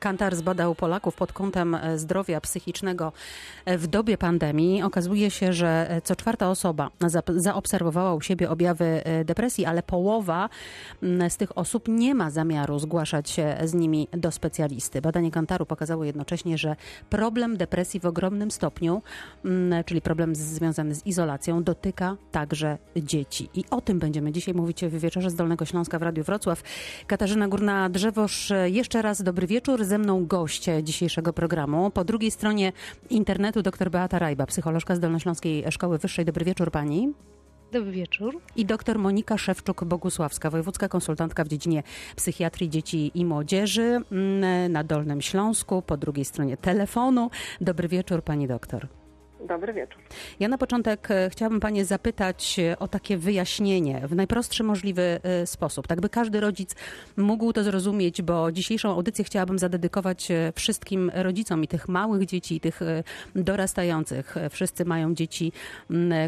Kantar zbadał Polaków pod kątem e, zdrowia psychicznego e, w dobie pandemii. Okazuje się, że e, co czwarta osoba zaobserwowała u siebie objawy depresji, ale połowa z tych osób nie ma zamiaru zgłaszać się z nimi do specjalisty. Badanie Kantaru pokazało jednocześnie, że problem depresji w ogromnym stopniu, czyli problem związany z izolacją, dotyka także dzieci. I o tym będziemy dzisiaj mówić w wieczorze z Dolnego Śląska w Radiu Wrocław. Katarzyna Górna-Drzewosz, jeszcze raz dobry wieczór ze mną goście dzisiejszego programu. Po drugiej stronie internetu dr Beata Rajba, psycholożka z Dolnośląskiej Szkoły Wyższej. Dobry wieczór pani. Dobry wieczór. I dr Monika Szewczuk-Bogusławska, wojewódzka konsultantka w dziedzinie psychiatrii dzieci i młodzieży mm, na Dolnym Śląsku, po drugiej stronie telefonu. Dobry wieczór pani doktor. Dobry wieczór. Ja na początek e, chciałabym Panie zapytać e, o takie wyjaśnienie w najprostszy możliwy e, sposób, tak by każdy rodzic mógł to zrozumieć, bo dzisiejszą audycję chciałabym zadedykować wszystkim rodzicom i tych małych dzieci, i tych dorastających. Wszyscy mają dzieci,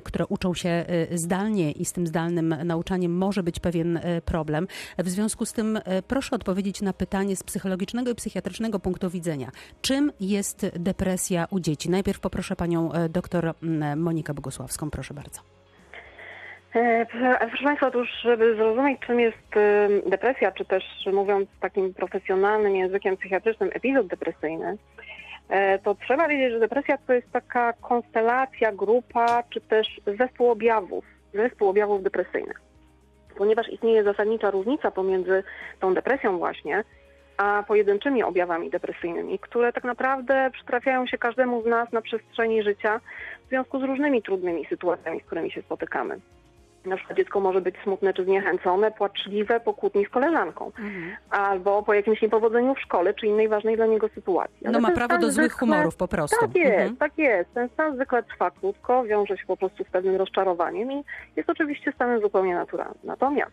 które uczą się zdalnie i z tym zdalnym nauczaniem może być pewien problem. W związku z tym proszę odpowiedzieć na pytanie z psychologicznego i psychiatrycznego punktu widzenia. Czym jest depresja u dzieci? Najpierw poproszę Panią doktor mm, Monikę Bogusławską. Proszę bardzo. E, proszę Państwa, otóż, żeby zrozumieć, czym jest depresja, czy też mówiąc takim profesjonalnym językiem psychiatrycznym, epizod depresyjny, e, to trzeba wiedzieć, że depresja to jest taka konstelacja, grupa, czy też zespół objawów, zespół objawów depresyjnych. Ponieważ istnieje zasadnicza różnica pomiędzy tą depresją właśnie, a pojedynczymi objawami depresyjnymi, które tak naprawdę przytrafiają się każdemu z nas na przestrzeni życia w związku z różnymi trudnymi sytuacjami, z którymi się spotykamy. Na przykład dziecko może być smutne czy zniechęcone, płaczliwe po kłótni z koleżanką, mhm. albo po jakimś niepowodzeniu w szkole, czy innej ważnej dla niego sytuacji. Ale no ma prawo do złych zwykle... humorów po prostu. Tak jest, mhm. tak jest. Ten stan zwykle trwa krótko, wiąże się po prostu z pewnym rozczarowaniem i jest oczywiście stanem zupełnie naturalnym. Natomiast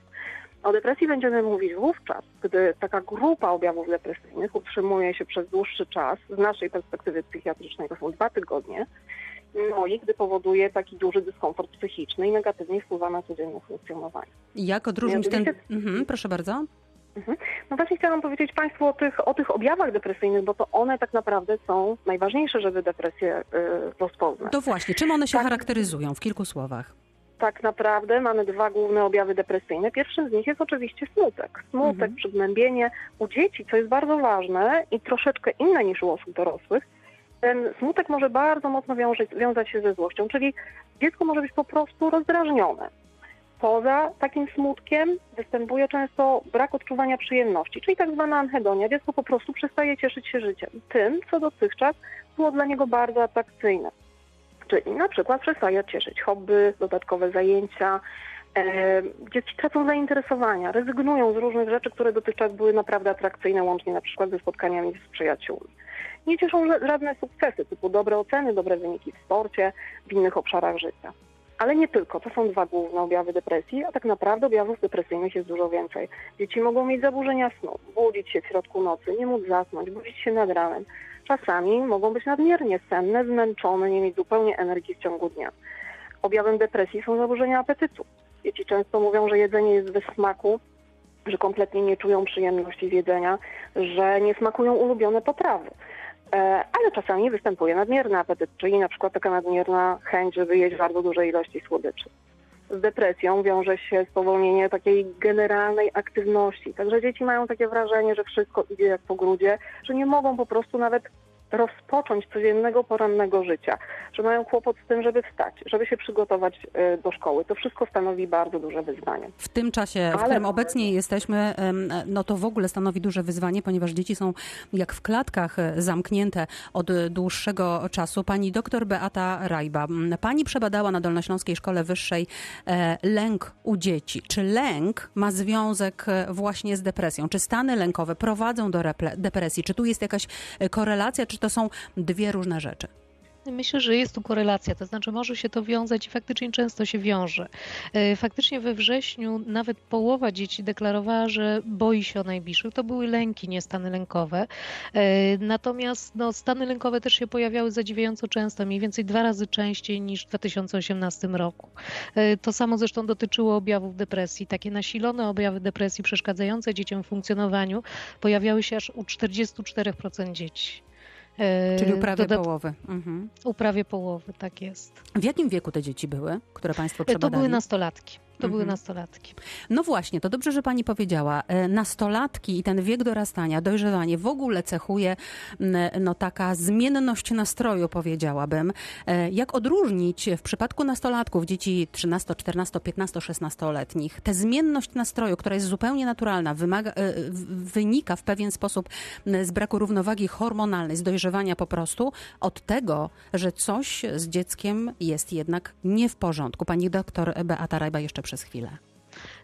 o depresji będziemy mówić wówczas, gdy taka grupa objawów depresyjnych utrzymuje się przez dłuższy czas, z naszej perspektywy psychiatrycznej to są dwa tygodnie, no i gdy powoduje taki duży dyskomfort psychiczny i negatywnie wpływa na codzienne funkcjonowanie. Jak odróżnić ten... Mhm, proszę bardzo. Mhm. No właśnie chciałam powiedzieć Państwu o tych, o tych objawach depresyjnych, bo to one tak naprawdę są najważniejsze, żeby depresję y, rozpoznać. To właśnie, czym one się tak. charakteryzują w kilku słowach? Tak naprawdę mamy dwa główne objawy depresyjne. Pierwszym z nich jest oczywiście smutek. Smutek, mhm. przygnębienie u dzieci, co jest bardzo ważne i troszeczkę inne niż u osób dorosłych. Ten smutek może bardzo mocno wiązać, wiązać się ze złością, czyli dziecko może być po prostu rozdrażnione. Poza takim smutkiem występuje często brak odczuwania przyjemności, czyli tak zwana anhedonia. Dziecko po prostu przestaje cieszyć się życiem, tym, co dotychczas było dla niego bardzo atrakcyjne. Czyli na przykład przestaje cieszyć hobby, dodatkowe zajęcia, e, dzieci tracą zainteresowania, rezygnują z różnych rzeczy, które dotychczas były naprawdę atrakcyjne, łącznie na przykład ze spotkaniami z przyjaciółmi. Nie cieszą żadne sukcesy, typu dobre oceny, dobre wyniki w sporcie, w innych obszarach życia. Ale nie tylko, to są dwa główne objawy depresji, a tak naprawdę objawów depresyjnych jest dużo więcej. Dzieci mogą mieć zaburzenia snu, budzić się w środku nocy, nie móc zasnąć, budzić się nad ranem. Czasami mogą być nadmiernie senne, zmęczone, nie mieć zupełnie energii w ciągu dnia. Objawem depresji są zaburzenia apetytu. Dzieci często mówią, że jedzenie jest bez smaku, że kompletnie nie czują przyjemności z jedzenia, że nie smakują ulubione potrawy. E, ale czasami występuje nadmierny apetyt, czyli na przykład taka nadmierna chęć, żeby jeść bardzo duże ilości słodyczy. Z depresją wiąże się spowolnienie takiej generalnej aktywności. Także dzieci mają takie wrażenie, że wszystko idzie jak po grudzie, że nie mogą po prostu nawet rozpocząć codziennego, porannego życia, że mają kłopot z tym, żeby wstać, żeby się przygotować e, do szkoły. To wszystko stanowi bardzo duże wyzwanie. W tym czasie, w którym obecnie jesteśmy, no to w ogóle stanowi duże wyzwanie, ponieważ dzieci są jak w klatkach e, zamknięte od dłuższego czasu. Pani doktor Beata Rajba, pani przebadała na Dolnośląskiej Szkole Wyższej e, lęk u dzieci. Czy lęk ma związek właśnie z depresją? Czy stany lękowe prowadzą do depresji? Czy tu jest jakaś korelacja, czy to są dwie różne rzeczy? Myślę, że jest tu korelacja, to znaczy może się to wiązać i faktycznie często się wiąże. E, faktycznie we wrześniu nawet połowa dzieci deklarowała, że boi się o najbliższych. To były lęki, nie stany lękowe. E, natomiast no, stany lękowe też się pojawiały zadziwiająco często, mniej więcej dwa razy częściej niż w 2018 roku. E, to samo zresztą dotyczyło objawów depresji. Takie nasilone objawy depresji przeszkadzające dzieciom w funkcjonowaniu pojawiały się aż u 44% dzieci. Czyli uprawie Dodat... połowy. Mhm. Uprawie połowy, tak jest. W jakim wieku te dzieci były, które Państwo przebadali? To były nastolatki. To mhm. były nastolatki. No właśnie, to dobrze, że pani powiedziała. E, nastolatki i ten wiek dorastania, dojrzewanie w ogóle cechuje no, taka zmienność nastroju, powiedziałabym. E, jak odróżnić w przypadku nastolatków, dzieci 13, 14, 15, 16-letnich, tę zmienność nastroju, która jest zupełnie naturalna, wymaga, e, wynika w pewien sposób z braku równowagi hormonalnej, z dojrzewania po prostu, od tego, że coś z dzieckiem jest jednak nie w porządku. Pani doktor Beata Rajba jeszcze przez chwilę.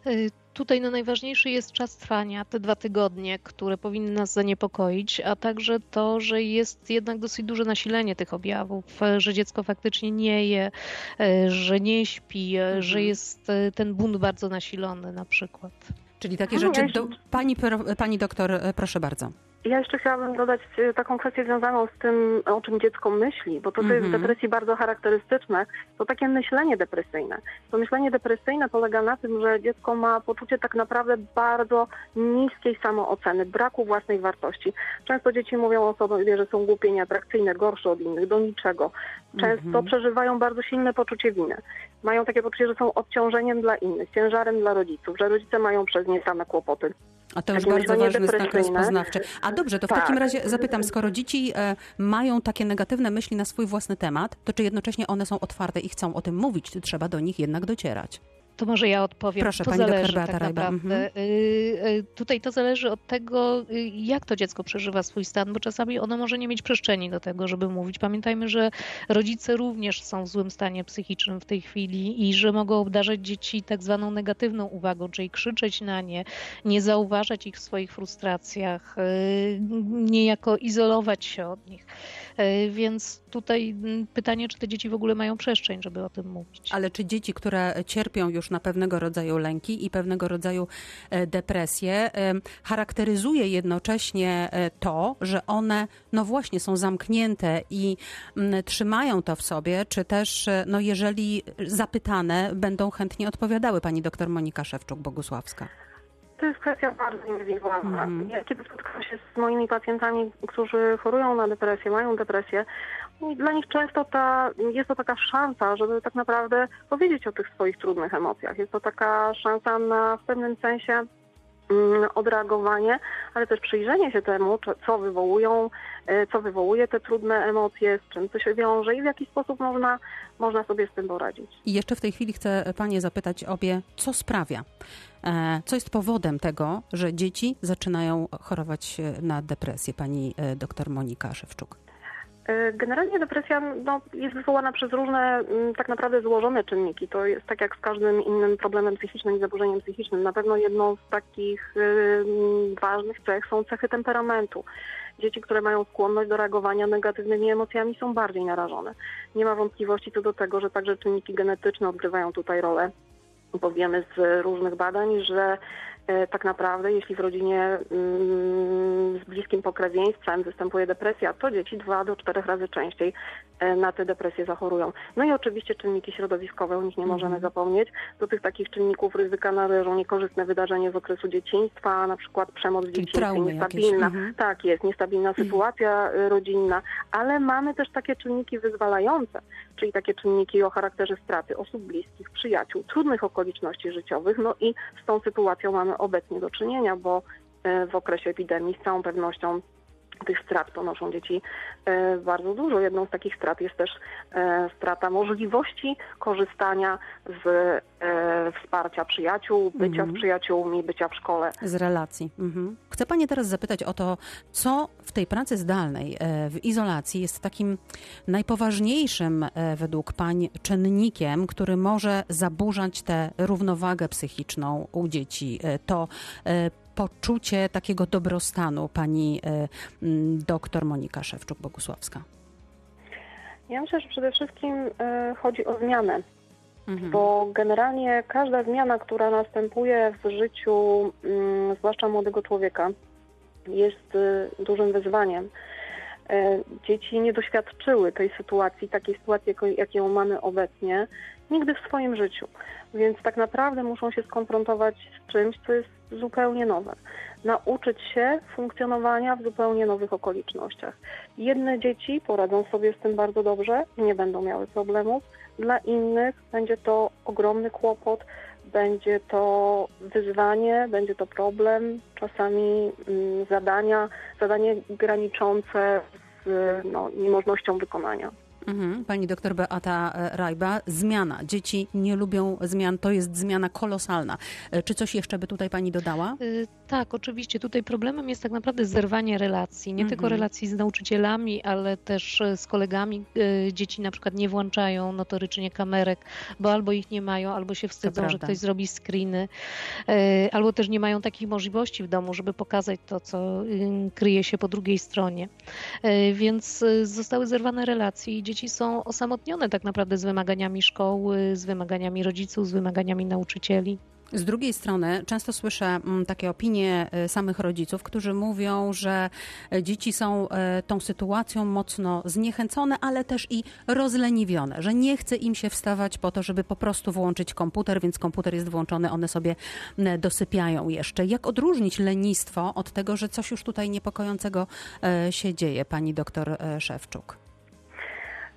Y, tutaj no najważniejszy jest czas trwania, te dwa tygodnie, które powinny nas zaniepokoić, a także to, że jest jednak dosyć duże nasilenie tych objawów, że dziecko faktycznie nie je, y, że nie śpi, mhm. że jest ten bunt bardzo nasilony na przykład. Czyli takie rzeczy. Do, pani, pani doktor, proszę bardzo. Ja jeszcze chciałabym dodać e, taką kwestię związaną z tym, o czym dziecko myśli, bo to, co jest w mhm. depresji bardzo charakterystyczne, to takie myślenie depresyjne. To myślenie depresyjne polega na tym, że dziecko ma poczucie tak naprawdę bardzo niskiej samooceny, braku własnej wartości. Często dzieci mówią o sobie, że są głupie, nieatrakcyjne, gorsze od innych, do niczego. Często mhm. przeżywają bardzo silne poczucie winy. Mają takie poczucie, że są obciążeniem dla innych, ciężarem dla rodziców, że rodzice mają przez nie same kłopoty. A to już bardzo ważny znak rozpoznawczy. A dobrze, to w tak. takim razie zapytam, skoro dzieci e, mają takie negatywne myśli na swój własny temat, to czy jednocześnie one są otwarte i chcą o tym mówić, czy trzeba do nich jednak docierać? To może ja odpowiem. Proszę, to pani zależy, doktor Beata tak naprawdę. Mhm. Y, y, tutaj to zależy od tego, y, jak to dziecko przeżywa swój stan, bo czasami ono może nie mieć przestrzeni do tego, żeby mówić. Pamiętajmy, że rodzice również są w złym stanie psychicznym w tej chwili i że mogą obdarzać dzieci tak zwaną negatywną uwagą, czyli krzyczeć na nie, nie zauważać ich w swoich frustracjach, niejako izolować się od nich. Więc tutaj mm, pytanie, czy te dzieci w ogóle mają przestrzeń, żeby o tym mówić. Ale czy dzieci, które cierpią już na pewnego rodzaju lęki i pewnego rodzaju e, depresje, charakteryzuje jednocześnie e, to, że one, no właśnie, są zamknięte i mm, trzymają to w sobie, czy też, e, no jeżeli zapytane, będą chętnie odpowiadały. Pani doktor Monika Szewczuk-Bogusławska. To jest kwestia bardzo indywidualna. Mm. Ja kiedy spotkałam się z moimi pacjentami, którzy chorują na depresję, mają depresję, dla nich często ta, jest to taka szansa, żeby tak naprawdę powiedzieć o tych swoich trudnych emocjach. Jest to taka szansa na w pewnym sensie odreagowanie, ale też przyjrzenie się temu, co wywołują, e, co wywołuje te trudne emocje, z czym to się wiąże i w jaki sposób można, można sobie z tym poradzić. I jeszcze w tej chwili chcę Panie zapytać obie, co sprawia, e, co jest powodem tego, że dzieci zaczynają chorować na depresję? Pani e, doktor Monika Szewczuk. E, generalnie depresja no, jest wywołana przez różne mm, tak naprawdę złożone czynniki. To jest tak jak z każdym innym problemem psychicznym i zaburzeniem psychicznym. Na pewno jedną z takich y, ważnych cech są cechy temperamentu. Dzieci, które mają skłonność do reagowania negatywnymi emocjami są bardziej narażone. Nie ma wątpliwości co do tego, że także czynniki genetyczne odgrywają tutaj rolę. Bo wiemy z różnych badań, że tak naprawdę, jeśli w rodzinie mm, z bliskim pokrewieństwem występuje depresja, to dzieci dwa do czterech razy częściej e, na te depresje zachorują. No i oczywiście czynniki środowiskowe, o nich nie możemy mhm. zapomnieć. Do tych takich czynników ryzyka należą niekorzystne wydarzenia z okresu dzieciństwa, na przykład przemoc w dzieciństwie, niestabilna. Mhm. Tak jest, niestabilna mhm. sytuacja mhm. rodzinna, ale mamy też takie czynniki wyzwalające, czyli takie czynniki o charakterze straty osób bliskich, przyjaciół, trudnych okoliczności życiowych, no i z tą sytuacją mamy obecnie do czynienia, bo e, w okresie epidemii z całą pewnością tych strat ponoszą dzieci e, bardzo dużo. Jedną z takich strat jest też e, strata możliwości korzystania z wsparcia przyjaciół, bycia mhm. z przyjaciółmi, bycia w szkole. Z relacji. Mhm. Chcę Pani teraz zapytać o to, co w tej pracy zdalnej, w izolacji jest takim najpoważniejszym według Pań czynnikiem, który może zaburzać tę równowagę psychiczną u dzieci. To poczucie takiego dobrostanu pani e, doktor Monika Szewczuk-Bogusławska? Ja myślę, że przede wszystkim e, chodzi o zmianę, Mhm. bo generalnie każda zmiana, która następuje w życiu, mm, zwłaszcza młodego człowieka, jest e, dużym wyzwaniem. Dzieci nie doświadczyły tej sytuacji, takiej sytuacji, jaką mamy obecnie, nigdy w swoim życiu. Więc tak naprawdę muszą się skonfrontować z czymś, co jest zupełnie nowe. Nauczyć się funkcjonowania w zupełnie nowych okolicznościach. Jedne dzieci poradzą sobie z tym bardzo dobrze i nie będą miały problemów. Dla innych będzie to ogromny kłopot, będzie to wyzwanie, będzie to problem, czasami mm, zadania, zadanie graniczące z no, niemożnością wykonania. Mhm. Pani doktor Beata e, Rajba, zmiana. Dzieci nie lubią zmian, to jest zmiana kolosalna. E, Czy coś jeszcze by tutaj pani dodała? Y, Tak, oczywiście. Tutaj problemem jest tak naprawdę zerwanie relacji. Nie tylko Mhm. relacji z nauczycielami, ale też e, z kolegami. Y, Dzieci na przykład nie włączają notorycznie kamerek, bo albo ich nie mają, albo się wstydzą, że ktoś zrobi screeny, y, albo też nie mają takich możliwości w domu, żeby pokazać to, co y, kryje się po drugiej stronie. Więc zostały zerwane relacje i dzieci są osamotnione tak naprawdę z wymaganiami szkoły, z wymaganiami rodziców, z wymaganiami nauczycieli. Z drugiej strony często słyszę mm, takie opinie e, samych rodziców, którzy mówią, że e, dzieci są e, tą sytuacją mocno zniechęcone, ale też i rozleniwione, że nie chce im się wstawać po to, żeby po prostu włączyć komputer, więc komputer jest włączony, one sobie m, dosypiają jeszcze. Jak odróżnić lenistwo od tego, że coś już tutaj niepokojącego się dzieje, pani doktor Szewczuk?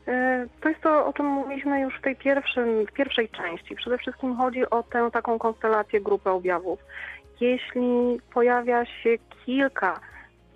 E, To jest to, o czym mówiliśmy już w tej pierwszym, w pierwszej części. Przede wszystkim chodzi o tę taką konstelację grupy objawów. Jeśli pojawia się kilka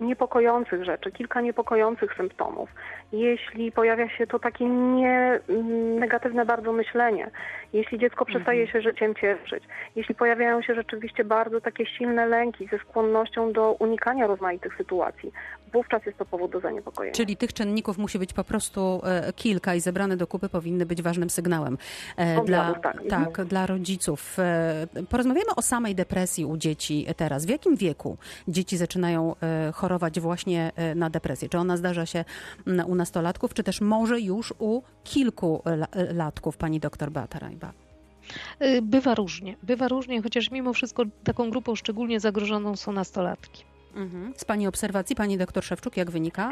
niepokojących rzeczy, kilka niepokojących symptomów, jeśli pojawia się to takie nie, mm, negatywne bardzo myślenie, jeśli dziecko przestaje się życiem cieszyć, jeśli pojawiają się rzeczywiście bardzo takie silne lęki ze skłonnością do unikania rozmaitych sytuacji, wówczas jest to powód do zaniepokojenia. Czyli tych czynników musi być po prostu e, kilka i zebrane do kupy powinny być ważnym sygnałem e, dla, Objawów, tak. Mhm. tak, dla rodziców. E, Porozmawiamy o samej depresji u dzieci teraz. W jakim wieku dzieci zaczynają e, chorować właśnie e, na depresję? Czy ona zdarza się u nastolatków, czy też może już u kilku la- latków, pani doktor Beata Rajba? Y, Bywa różnie. Bywa różnie, chociaż mimo wszystko taką grupą szczególnie zagrożoną są nastolatki. Mhm. Z pani obserwacji, pani doktor Szewczuk, jak wynika?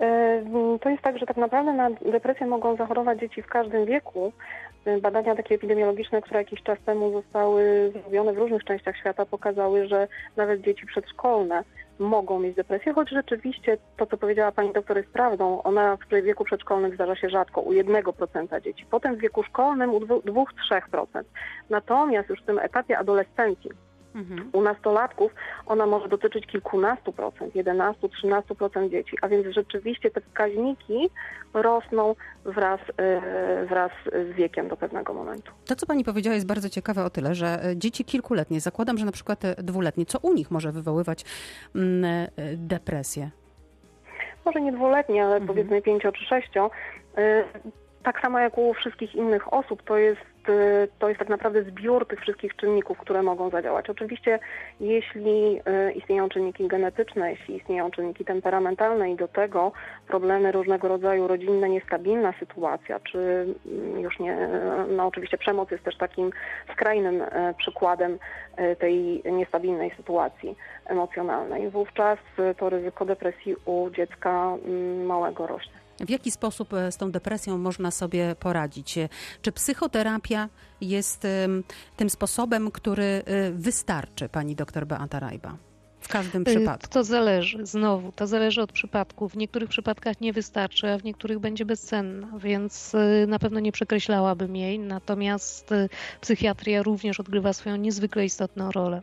E, To jest tak, że tak naprawdę na depresję mogą zachorować dzieci w każdym wieku. E, Badania takie epidemiologiczne, które jakiś czas temu zostały zrobione w różnych częściach świata, pokazały, że nawet dzieci przedszkolne mogą mieć depresję, choć rzeczywiście to, co powiedziała pani doktor, jest prawdą. Ona w wieku przedszkolnym zdarza się rzadko, u 1% dzieci. Potem w wieku szkolnym u 2-3%. Natomiast już w tym etapie adolescencji, Mhm. u nastolatków ona może dotyczyć kilkunastu procent, 11-13% dzieci, a więc rzeczywiście te wskaźniki rosną wraz, e, wraz z wiekiem do pewnego momentu. To, co pani powiedziała, jest bardzo ciekawe o tyle, że e, dzieci kilkuletnie, zakładam, że na przykład e, dwuletnie, co u nich może wywoływać mm, depresję? Może nie dwuletnie, ale Mhm. powiedzmy pięcio czy sześcio. Tak samo jak u wszystkich innych osób, to jest, e, to jest tak naprawdę zbiór tych wszystkich czynników, które mogą zadziałać. Oczywiście, jeśli e, istnieją czynniki genetyczne, jeśli istnieją czynniki temperamentalne i do tego problemy różnego rodzaju rodzinne, niestabilna sytuacja, czy mm, już nie, no oczywiście przemoc jest też takim skrajnym przykładem tej niestabilnej sytuacji emocjonalnej. Wówczas to ryzyko depresji u dziecka mm, małego rośnie. W jaki sposób e, z tą depresją można sobie poradzić? Czy psychoterapia jest tym sposobem, który e, wystarczy, pani doktor Beata Rajba? W każdym Y, przypadku. To zależy, znowu, to zależy od przypadku. W niektórych przypadkach nie wystarczy, a w niektórych będzie bezcenna, więc y, na pewno nie przekreślałabym jej. Natomiast y, psychiatria również odgrywa swoją niezwykle istotną rolę.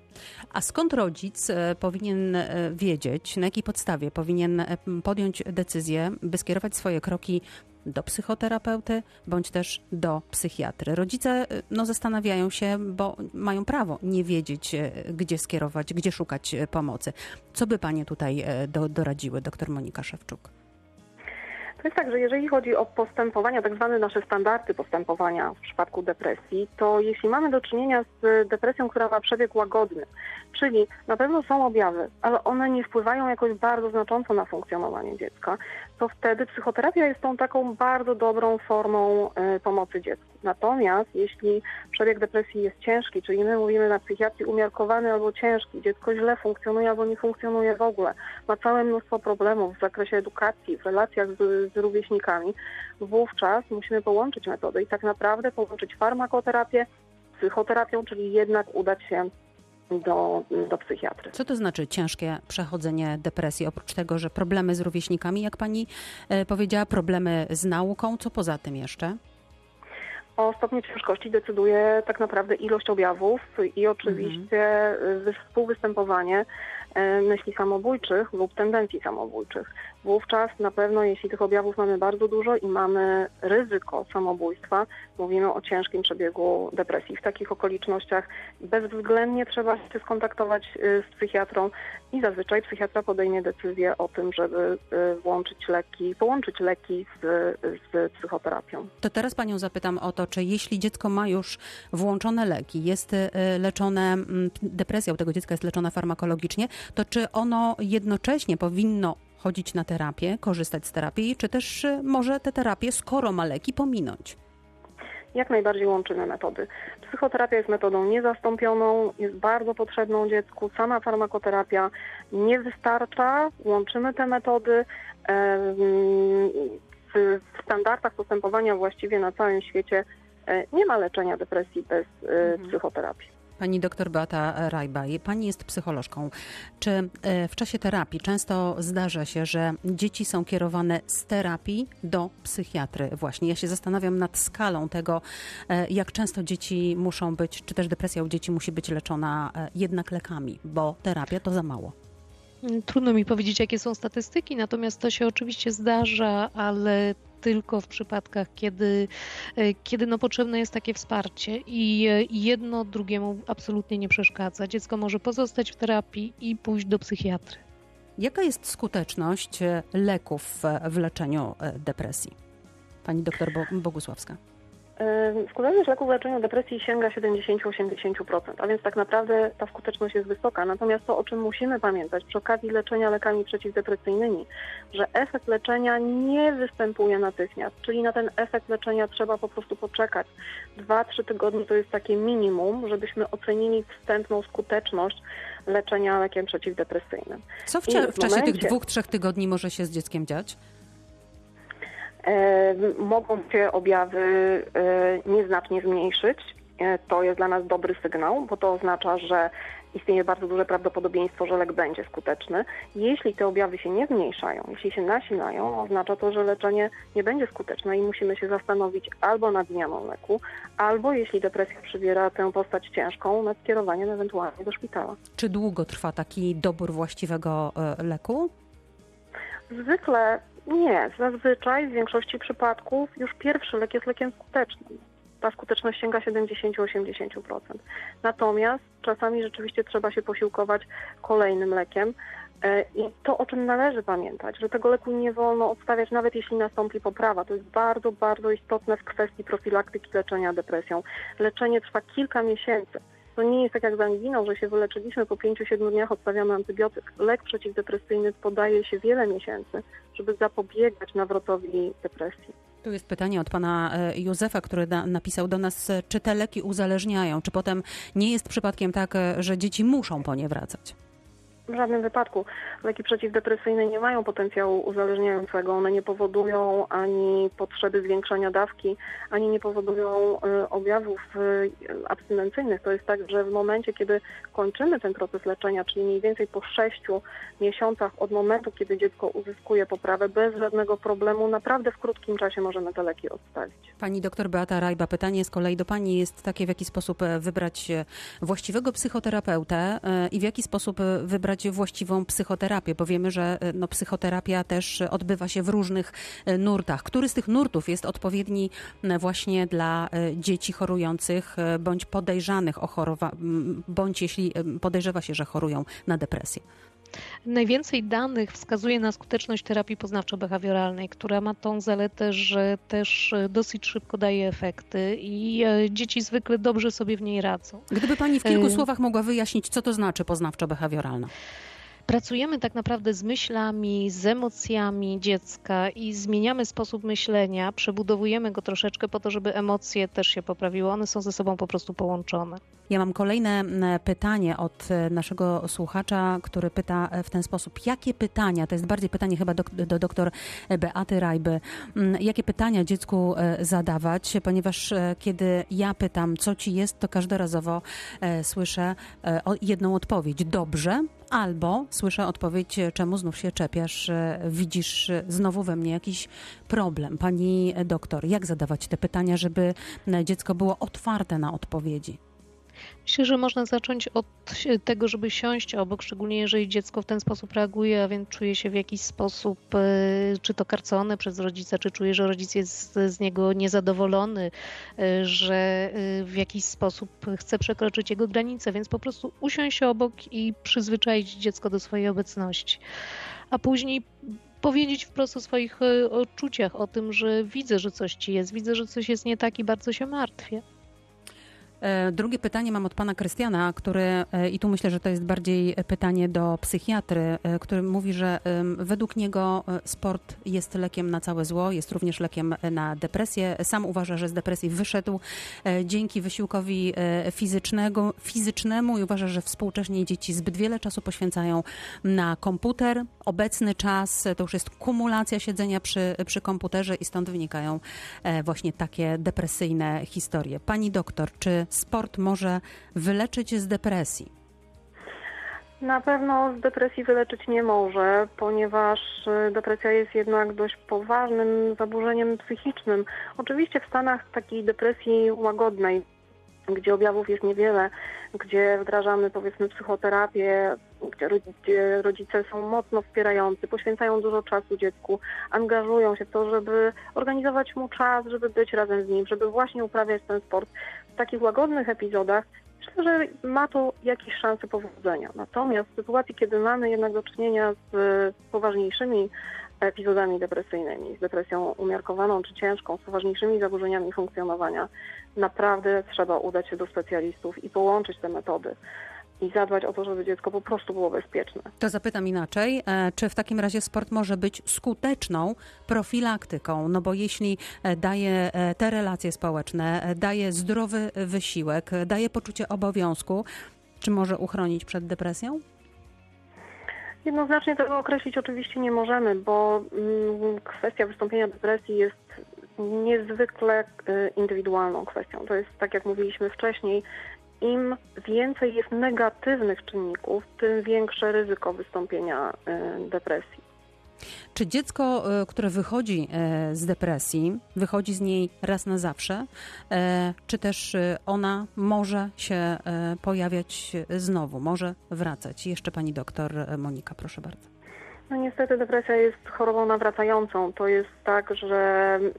A skąd rodzic e, powinien e, wiedzieć, na jakiej podstawie powinien e, podjąć decyzję, by skierować swoje kroki do psychoterapeuty bądź też do psychiatry? Rodzice e, no, zastanawiają się, bo mają prawo nie wiedzieć, e, gdzie skierować, gdzie szukać e, pomocy. Co by panie tutaj do, doradziły, doktor Monika Szewczuk? To jest tak, że jeżeli chodzi o postępowania, tak zwane nasze standardy postępowania w przypadku depresji, to jeśli mamy do czynienia z depresją, która ma przebieg łagodny, czyli na pewno są objawy, ale one nie wpływają jakoś bardzo znacząco na funkcjonowanie dziecka, to wtedy psychoterapia jest tą taką bardzo dobrą formą y, pomocy dziecku. Natomiast jeśli przebieg depresji jest ciężki, czyli my mówimy na psychiatrii umiarkowany albo ciężki, dziecko źle funkcjonuje albo nie funkcjonuje w ogóle, ma całe mnóstwo problemów w zakresie edukacji, w relacjach z, z rówieśnikami, wówczas musimy połączyć metody i tak naprawdę połączyć farmakoterapię z psychoterapią, czyli jednak udać się do, do psychiatry. Co to znaczy ciężkie przechodzenie depresji? Oprócz tego, że problemy z rówieśnikami, jak pani e, powiedziała, problemy z nauką, co poza tym jeszcze? O stopniu ciężkości decyduje tak naprawdę ilość objawów i oczywiście mhm. współwystępowanie E, myśli samobójczych lub tendencji samobójczych. Wówczas na pewno, jeśli tych objawów mamy bardzo dużo i mamy ryzyko samobójstwa, mówimy o ciężkim przebiegu depresji. W takich okolicznościach bezwzględnie trzeba się skontaktować e, z psychiatrą i zazwyczaj psychiatra podejmie decyzję o tym, żeby e, włączyć leki, połączyć leki z, z psychoterapią. To teraz panią zapytam o to, czy jeśli dziecko ma już włączone leki, jest leczone, depresja u tego dziecka jest leczona farmakologicznie, to czy ono jednocześnie powinno chodzić na terapię, korzystać z terapii, czy też y, może te terapie, skoro ma leki, pominąć? Jak najbardziej łączymy metody. Psychoterapia jest metodą niezastąpioną, jest bardzo potrzebną dziecku. Sama farmakoterapia nie wystarcza. Łączymy te metody. W standardach postępowania właściwie na całym świecie e, nie ma leczenia depresji bez e, mhm. psychoterapii. Pani doktor Beata Rajba, pani jest psycholożką. Czy e, w czasie terapii często zdarza się, że dzieci są kierowane z terapii do psychiatry właśnie? Ja się zastanawiam nad skalą tego, e, jak często dzieci muszą być, czy też depresja u dzieci musi być leczona e, jednak lekami, bo terapia to za mało. Trudno mi powiedzieć, jakie są statystyki, natomiast to się oczywiście zdarza, ale tylko w przypadkach, kiedy, e, kiedy no potrzebne jest takie wsparcie i jedno drugiemu absolutnie nie przeszkadza. Dziecko może pozostać w terapii i pójść do psychiatry. Jaka jest skuteczność e, leków w leczeniu e, depresji? Pani doktor Bogusławska. Skuteczność leków w leczeniu depresji sięga 70-80%, a więc tak naprawdę ta skuteczność jest wysoka. Natomiast to, o czym musimy pamiętać przy okazji leczenia lekami przeciwdepresyjnymi, że efekt leczenia nie występuje natychmiast, czyli na ten efekt leczenia trzeba po prostu poczekać. Dwa, trzy tygodnie to jest takie minimum, żebyśmy ocenili wstępną skuteczność leczenia lekiem przeciwdepresyjnym. Co w, w, w czasie momencie... tych dwóch, trzech tygodni może się z dzieckiem dziać? Mogą się objawy e, nieznacznie zmniejszyć. E, to jest dla nas dobry sygnał, bo to oznacza, że istnieje bardzo duże prawdopodobieństwo, że lek będzie skuteczny. Jeśli te objawy się nie zmniejszają, jeśli się nasilają, oznacza to, że leczenie nie będzie skuteczne i musimy się zastanowić albo nad zmianą leku, albo jeśli depresja przybiera tę postać ciężką, nad skierowaniem ewentualnie do szpitala. Czy długo trwa taki dobór właściwego e, leku? Zwykle nie, zazwyczaj w większości przypadków już pierwszy lek jest lekiem skutecznym. Ta skuteczność sięga 70-80%. Natomiast czasami rzeczywiście trzeba się posiłkować kolejnym lekiem. E, I to, o czym należy pamiętać, że tego leku nie wolno odstawiać, nawet jeśli nastąpi poprawa. To jest bardzo, bardzo istotne w kwestii profilaktyki leczenia depresją. Leczenie trwa kilka miesięcy. To nie jest tak jak z anginą, że się wyleczyliśmy, po 5-7 dniach odstawiamy antybiotyk. Lek przeciwdepresyjny podaje się wiele miesięcy, żeby zapobiegać nawrotowi depresji. Tu jest pytanie od pana e, Józefa, który napisał do nas, czy te leki uzależniają, czy potem nie jest przypadkiem tak, e, że dzieci muszą po nie wracać? W żadnym wypadku. Leki przeciwdepresyjne nie mają potencjału uzależniającego. One nie powodują ani potrzeby zwiększania dawki, ani nie powodują y, objawów y, abstynencyjnych. To jest tak, że w momencie, kiedy kończymy ten proces leczenia, czyli mniej więcej po sześciu miesiącach od momentu, kiedy dziecko uzyskuje poprawę, bez żadnego problemu, naprawdę w krótkim czasie możemy te leki odstawić. Pani doktor Beata Rajba, pytanie z kolei do Pani jest takie, w jaki sposób wybrać właściwego psychoterapeutę e, i w jaki sposób wybrać właściwą psychoterapię, bo wiemy, że e, no, psychoterapia też odbywa się w różnych e, nurtach. Który z tych nurtów jest odpowiedni właśnie dla e, dzieci chorujących bądź podejrzanych o chorowanie, bądź jeśli podejrzewa się, że chorują na depresję? Najwięcej danych wskazuje na skuteczność terapii poznawczo-behawioralnej, która ma tą zaletę, że też dosyć szybko daje efekty i e, dzieci zwykle dobrze sobie w niej radzą. Gdyby pani w kilku słowach mogła wyjaśnić, co to znaczy poznawczo-behawioralna? pracujemy tak naprawdę z myślami, z emocjami dziecka i zmieniamy sposób myślenia, przebudowujemy go troszeczkę po to, żeby emocje też się poprawiły. One są ze sobą po prostu połączone. Ja mam kolejne pytanie od e, naszego słuchacza, który pyta e, w ten sposób. Jakie pytania, to jest bardziej pytanie chyba do, do doktor Beaty Rajby, jakie pytania dziecku e, zadawać, ponieważ kiedy ja pytam, co ci jest, to każdorazowo słyszę jedną odpowiedź. Dobrze, albo słyszę odpowiedź, czemu znów się czepiasz, widzisz znowu we mnie jakiś problem. Pani doktor, jak zadawać te pytania, żeby dziecko było otwarte na odpowiedzi? Myślę, że można zacząć od tego, żeby siąść obok, szczególnie jeżeli dziecko w ten sposób reaguje, a więc czuje się w jakiś sposób, e, czy to karcone przez rodzica, czy czuje, że rodzic jest z niego niezadowolony, e, że e, w jakiś sposób chce przekroczyć jego granice, więc po prostu usiąść obok i przyzwyczaić dziecko do swojej obecności. A później powiedzieć wprost o swoich odczuciach, o tym, że widzę, że coś ci jest, widzę, że coś jest nie tak i bardzo się martwię. E, drugie pytanie mam od pana Krystiana, który, e, i tu myślę, że to jest bardziej pytanie do psychiatry, e, który mówi, że według niego sport jest lekiem na całe zło, jest również lekiem na depresję. Sam uważa, że z depresji wyszedł dzięki wysiłkowi fizycznego, fizycznemu i uważa, że współcześnie dzieci zbyt wiele czasu poświęcają na komputer. Obecny czas to już jest kumulacja siedzenia przy, przy komputerze i stąd wynikają właśnie takie depresyjne historie. Pani doktor, czy sport może wyleczyć z depresji? Na pewno z depresji wyleczyć nie może, ponieważ y, depresja jest jednak dość poważnym zaburzeniem psychicznym. Oczywiście w Stanach takiej depresji łagodnej, gdzie objawów jest niewiele, gdzie wdrażamy powiedzmy psychoterapię, gdzie rodzice są mocno wspierający, poświęcają dużo czasu dziecku, angażują się w to, żeby organizować mu czas, żeby być razem z nim, żeby właśnie uprawiać ten sport. W takich łagodnych epizodach myślę, że ma to jakieś szanse powodzenia. Natomiast w sytuacji, kiedy mamy jednak do czynienia z poważniejszymi epizodami depresyjnymi, z depresją umiarkowaną czy ciężką, z poważniejszymi zaburzeniami funkcjonowania, naprawdę trzeba udać się do specjalistów i połączyć te metody i zadbać o to, żeby dziecko po prostu było bezpieczne. To zapytam inaczej, e, czy w takim razie sport może być skuteczną profilaktyką? No bo jeśli e, daje e, te relacje społeczne, daje zdrowy wysiłek, daje poczucie obowiązku, czy może uchronić przed depresją? Jednoznacznie tego określić oczywiście nie możemy, bo mm, kwestia wystąpienia depresji jest niezwykle indywidualną kwestią. To jest, tak jak mówiliśmy wcześniej, im więcej jest negatywnych czynników, tym większe ryzyko wystąpienia y, depresji. Czy dziecko, y, które wychodzi y, z depresji, wychodzi z niej raz na zawsze, czy też ona może się pojawiać znowu, może wracać? Jeszcze pani doktor Monika, proszę bardzo. No niestety depresja jest chorobą nawracającą. To jest tak, że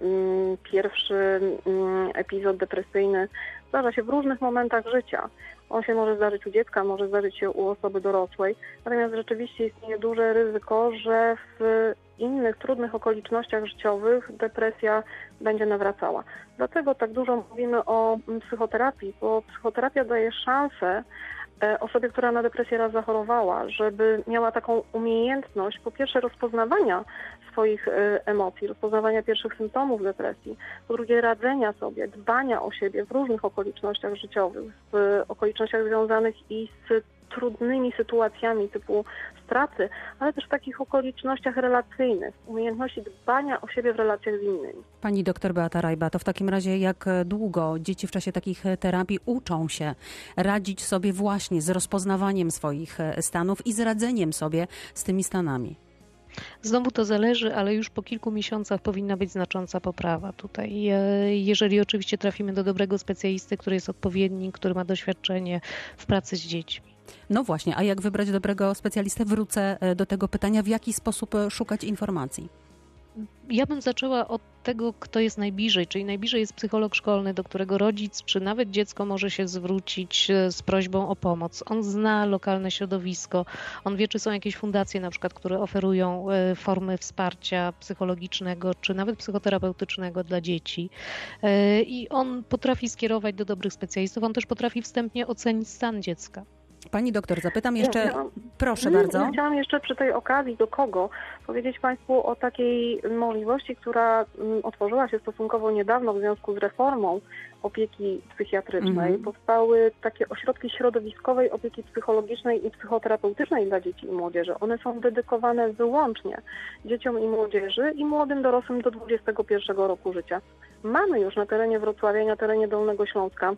mm, pierwszy mm, epizod depresyjny zdarza się w różnych momentach życia. On się może zdarzyć u dziecka, może zdarzyć się u osoby dorosłej. Natomiast rzeczywiście istnieje duże ryzyko, że w innych trudnych okolicznościach życiowych depresja będzie nawracała. Dlatego tak dużo mówimy o psychoterapii, bo psychoterapia daje szansę E, osobie, która na depresję raz zachorowała, żeby miała taką umiejętność, po pierwsze, rozpoznawania swoich e, emocji, rozpoznawania pierwszych symptomów depresji, po drugie, radzenia sobie, dbania o siebie w różnych okolicznościach życiowych, w okolicznościach związanych i z trudnymi sytuacjami typu straty, ale też w takich okolicznościach relacyjnych, umiejętności dbania o siebie w relacjach z innymi. Pani doktor Beata Rajba, to w takim razie jak długo dzieci w czasie takich terapii uczą się radzić sobie właśnie z rozpoznawaniem swoich stanów i z radzeniem sobie z tymi stanami? Znowu to zależy, ale już po kilku miesiącach powinna być znacząca poprawa tutaj. E, jeżeli oczywiście trafimy do dobrego specjalisty, który jest odpowiedni, który ma doświadczenie w pracy z dziećmi. No właśnie, a jak wybrać dobrego specjalistę? Wrócę e, do tego pytania, w jaki sposób e, szukać informacji? Ja bym zaczęła od tego, kto jest najbliżej, czyli najbliżej jest psycholog szkolny, do którego rodzic czy nawet dziecko może się zwrócić e, z prośbą o pomoc. On zna lokalne środowisko, on wie, czy są jakieś fundacje na przykład, które oferują e, formy wsparcia psychologicznego czy nawet psychoterapeutycznego dla dzieci. E, I on potrafi skierować do dobrych specjalistów, on też potrafi wstępnie ocenić stan dziecka. Pani doktor, zapytam jeszcze, Ja- proszę Nie, bardzo. Chciałam jeszcze przy tej okazji do kogo powiedzieć Państwu o takiej możliwości, która mm, otworzyła się stosunkowo niedawno w związku z reformą opieki psychiatrycznej. Mhm. Powstały takie ośrodki środowiskowej opieki psychologicznej i psychoterapeutycznej dla dzieci i młodzieży. One są dedykowane wyłącznie dzieciom i młodzieży i młodym dorosłym do 21 roku życia. Mamy już na terenie Wrocławia i na terenie Dolnego Śląska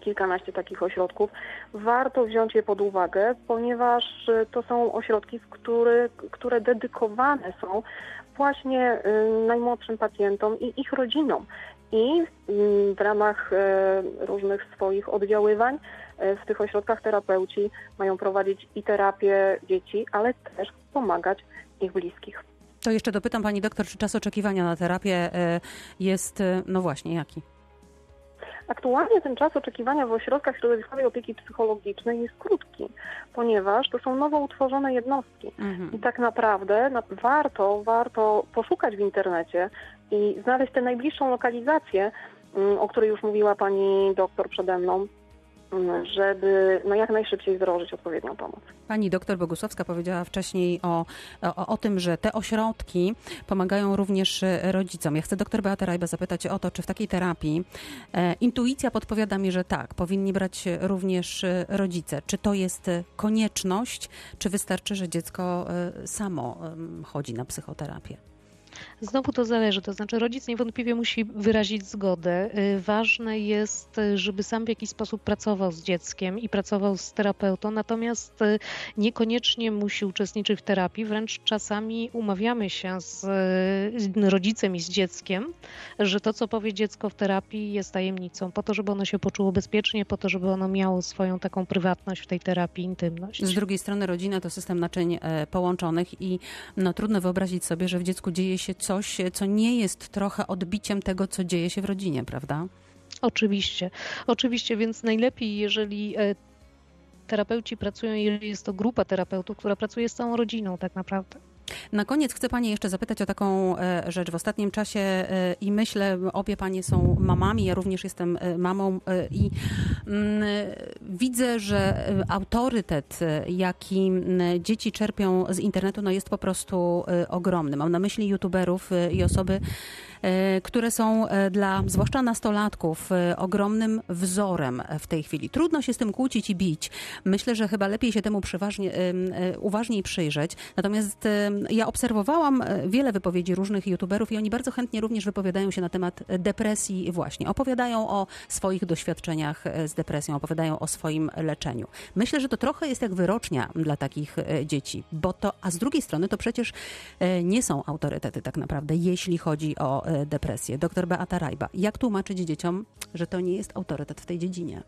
kilkanaście takich ośrodków. Warto wziąć je pod uwagę, ponieważ y, to są ośrodki, w który, które dedykowane są właśnie y, najmłodszym pacjentom i ich rodzinom. I y, w ramach różnych swoich oddziaływań w tych ośrodkach terapeuci mają prowadzić i terapię dzieci, ale też pomagać ich bliskich. To jeszcze dopytam pani doktor, czy czas oczekiwania na terapię jest, no właśnie, jaki? Aktualnie ten czas oczekiwania w ośrodkach środowiskowej opieki psychologicznej jest krótki, ponieważ to są nowo utworzone jednostki. Mhm. I tak naprawdę na, warto, warto poszukać w internecie i znaleźć tę najbliższą lokalizację, mm, o której już mówiła pani doktor przede mną, żeby no, jak najszybciej wdrożyć odpowiednią pomoc. Pani doktor Bogusławska powiedziała wcześniej o, o, o tym, że te ośrodki pomagają również e, rodzicom. Ja chcę doktor Beatę Rajbę zapytać o to, czy w takiej terapii e, intuicja podpowiada mi, że tak, powinni brać również e, rodzice. Czy to jest e, konieczność, czy wystarczy, że dziecko e, samo em, chodzi na psychoterapię? Znowu to zależy, to znaczy rodzic niewątpliwie musi wyrazić zgodę. Y, Ważne jest, y, żeby sam w jakiś sposób pracował z dzieckiem i pracował z terapeutą, natomiast y, niekoniecznie musi uczestniczyć w terapii, wręcz czasami umawiamy się z, rodzicem i z dzieckiem, że to, co powie dziecko w terapii jest tajemnicą, po to, żeby ono się poczuło bezpiecznie, po to, żeby ono miało swoją taką prywatność w tej terapii, intymność. Z drugiej strony rodzina to system naczyń e, połączonych i no, trudno wyobrazić sobie, że w dziecku dzieje się coś, co nie jest trochę odbiciem tego, co dzieje się w rodzinie, prawda? Oczywiście, oczywiście, więc najlepiej, jeżeli e, terapeuci pracują, jeżeli jest to grupa terapeutów, która pracuje z całą rodziną tak naprawdę. Na koniec chcę Pani jeszcze zapytać o taką e, rzecz. W ostatnim czasie e, i myślę, obie Panie są mamami, ja również jestem e, mamą i mm, widzę, że autorytet, jaki dzieci czerpią z internetu, no jest po prostu ogromny. Mam na myśli youtuberów i osoby, które są e, dla zwłaszcza nastolatków e, ogromnym wzorem w tej chwili. Trudno się z tym kłócić i bić. Myślę, że chyba lepiej się temu przeważnie, em, e, uważniej przyjrzeć. Natomiast ja obserwowałam e, wiele wypowiedzi różnych youtuberów i oni bardzo chętnie również wypowiadają się na temat depresji właśnie. Opowiadają o swoich doświadczeniach e, z depresją, opowiadają o swoim leczeniu. Myślę, że to trochę jest jak wyrocznia dla takich e, dzieci, bo to, a z drugiej strony to przecież e, nie są autorytety tak naprawdę, jeśli chodzi o e, depresję. Doktor Beata Rajba, jak tłumaczyć dzieciom, że to nie jest autorytet w tej dziedzinie?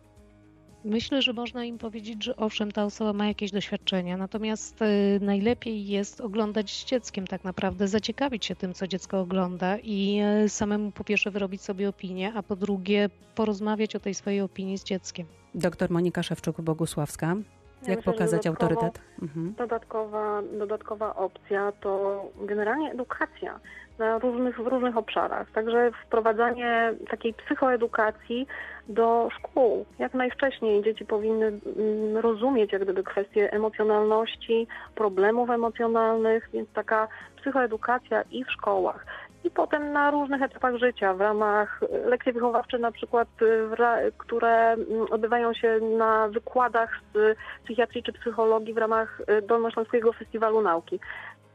Myślę, że można im powiedzieć, że owszem, ta osoba ma jakieś doświadczenia, natomiast y, najlepiej jest oglądać z dzieckiem tak naprawdę, zaciekawić się tym, co dziecko ogląda i y, samemu po pierwsze wyrobić sobie opinię, a po drugie porozmawiać o tej swojej opinii z dzieckiem. Doktor Monika Szewczuk-Bogusławska, jak pokazać autorytet? Mhm. Dodatkowa, dodatkowa opcja to generalnie edukacja na różnych, w różnych obszarach. Także wprowadzanie takiej psychoedukacji do szkół. Jak najwcześniej dzieci powinny mm, rozumieć jak gdyby kwestie emocjonalności, problemów emocjonalnych, więc taka psychoedukacja i w szkołach. I potem na różnych etapach życia, w ramach y, lekcji wychowawcze na przykład, ra- które mm, odbywają się na wykładach z psychiatrii czy psychologii w ramach y, Dolnośląskiego Festiwalu Nauki.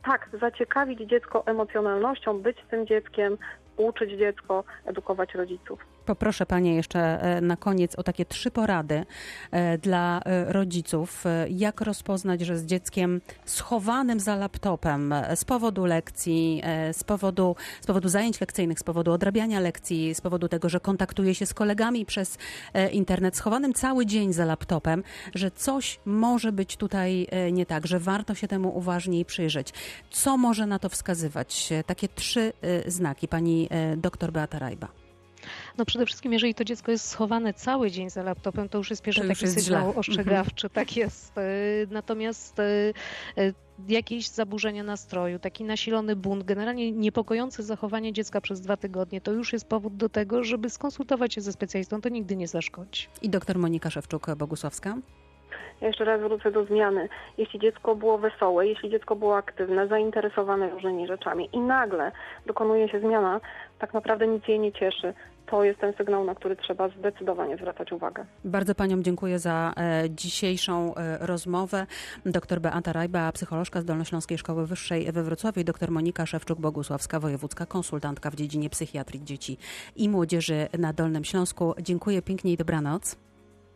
Tak, zaciekawić dziecko emocjonalnością, być z tym dzieckiem, uczyć dziecko, edukować rodziców. Poproszę Panie jeszcze e, na koniec o takie trzy porady e, dla e, rodziców. Jak rozpoznać, że z dzieckiem schowanym za laptopem z powodu lekcji, z powodu, z powodu zajęć lekcyjnych, z powodu odrabiania lekcji, z powodu tego, że kontaktuje się z kolegami przez internet, schowanym cały dzień za laptopem, że coś może być tutaj nie tak, że warto się temu uważniej przyjrzeć. Co może na to wskazywać? Takie trzy znaki. Pani doktor Beata Rajba. No przede wszystkim, jeżeli to dziecko jest schowane cały dzień za laptopem, to już jest pierwszy To taki sygnał źle. ostrzegawczy, tak jest. Y, Natomiast y, y, jakieś zaburzenia nastroju, taki nasilony bunt, generalnie niepokojące zachowanie dziecka przez dwa tygodnie, to już jest powód do tego, żeby skonsultować się ze specjalistą, to nigdy nie zaszkodzi. I doktor Monika Szewczuk-Bogusławska. Ja jeszcze raz wrócę do zmiany. Jeśli dziecko było wesołe, jeśli dziecko było aktywne, zainteresowane różnymi rzeczami i nagle dokonuje się zmiana, tak naprawdę nic jej nie cieszy. To jest ten sygnał, na który trzeba zdecydowanie zwracać uwagę. Bardzo Paniom dziękuję za e, dzisiejszą e, rozmowę. Doktor Beata Rajba, psycholożka z Dolnośląskiej Szkoły Wyższej we Wrocławiu i doktor Monika Szewczuk-Bogusławska, wojewódzka konsultantka w dziedzinie psychiatrii dzieci i młodzieży na Dolnym Śląsku. Dziękuję pięknie i dobranoc.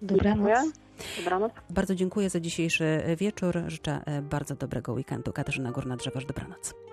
Dobranoc. Dziękuję. Dobranoc. Bardzo dziękuję za dzisiejszy wieczór. Życzę e, bardzo dobrego weekendu. Katarzyna Górna-Drzewarz, dobranoc.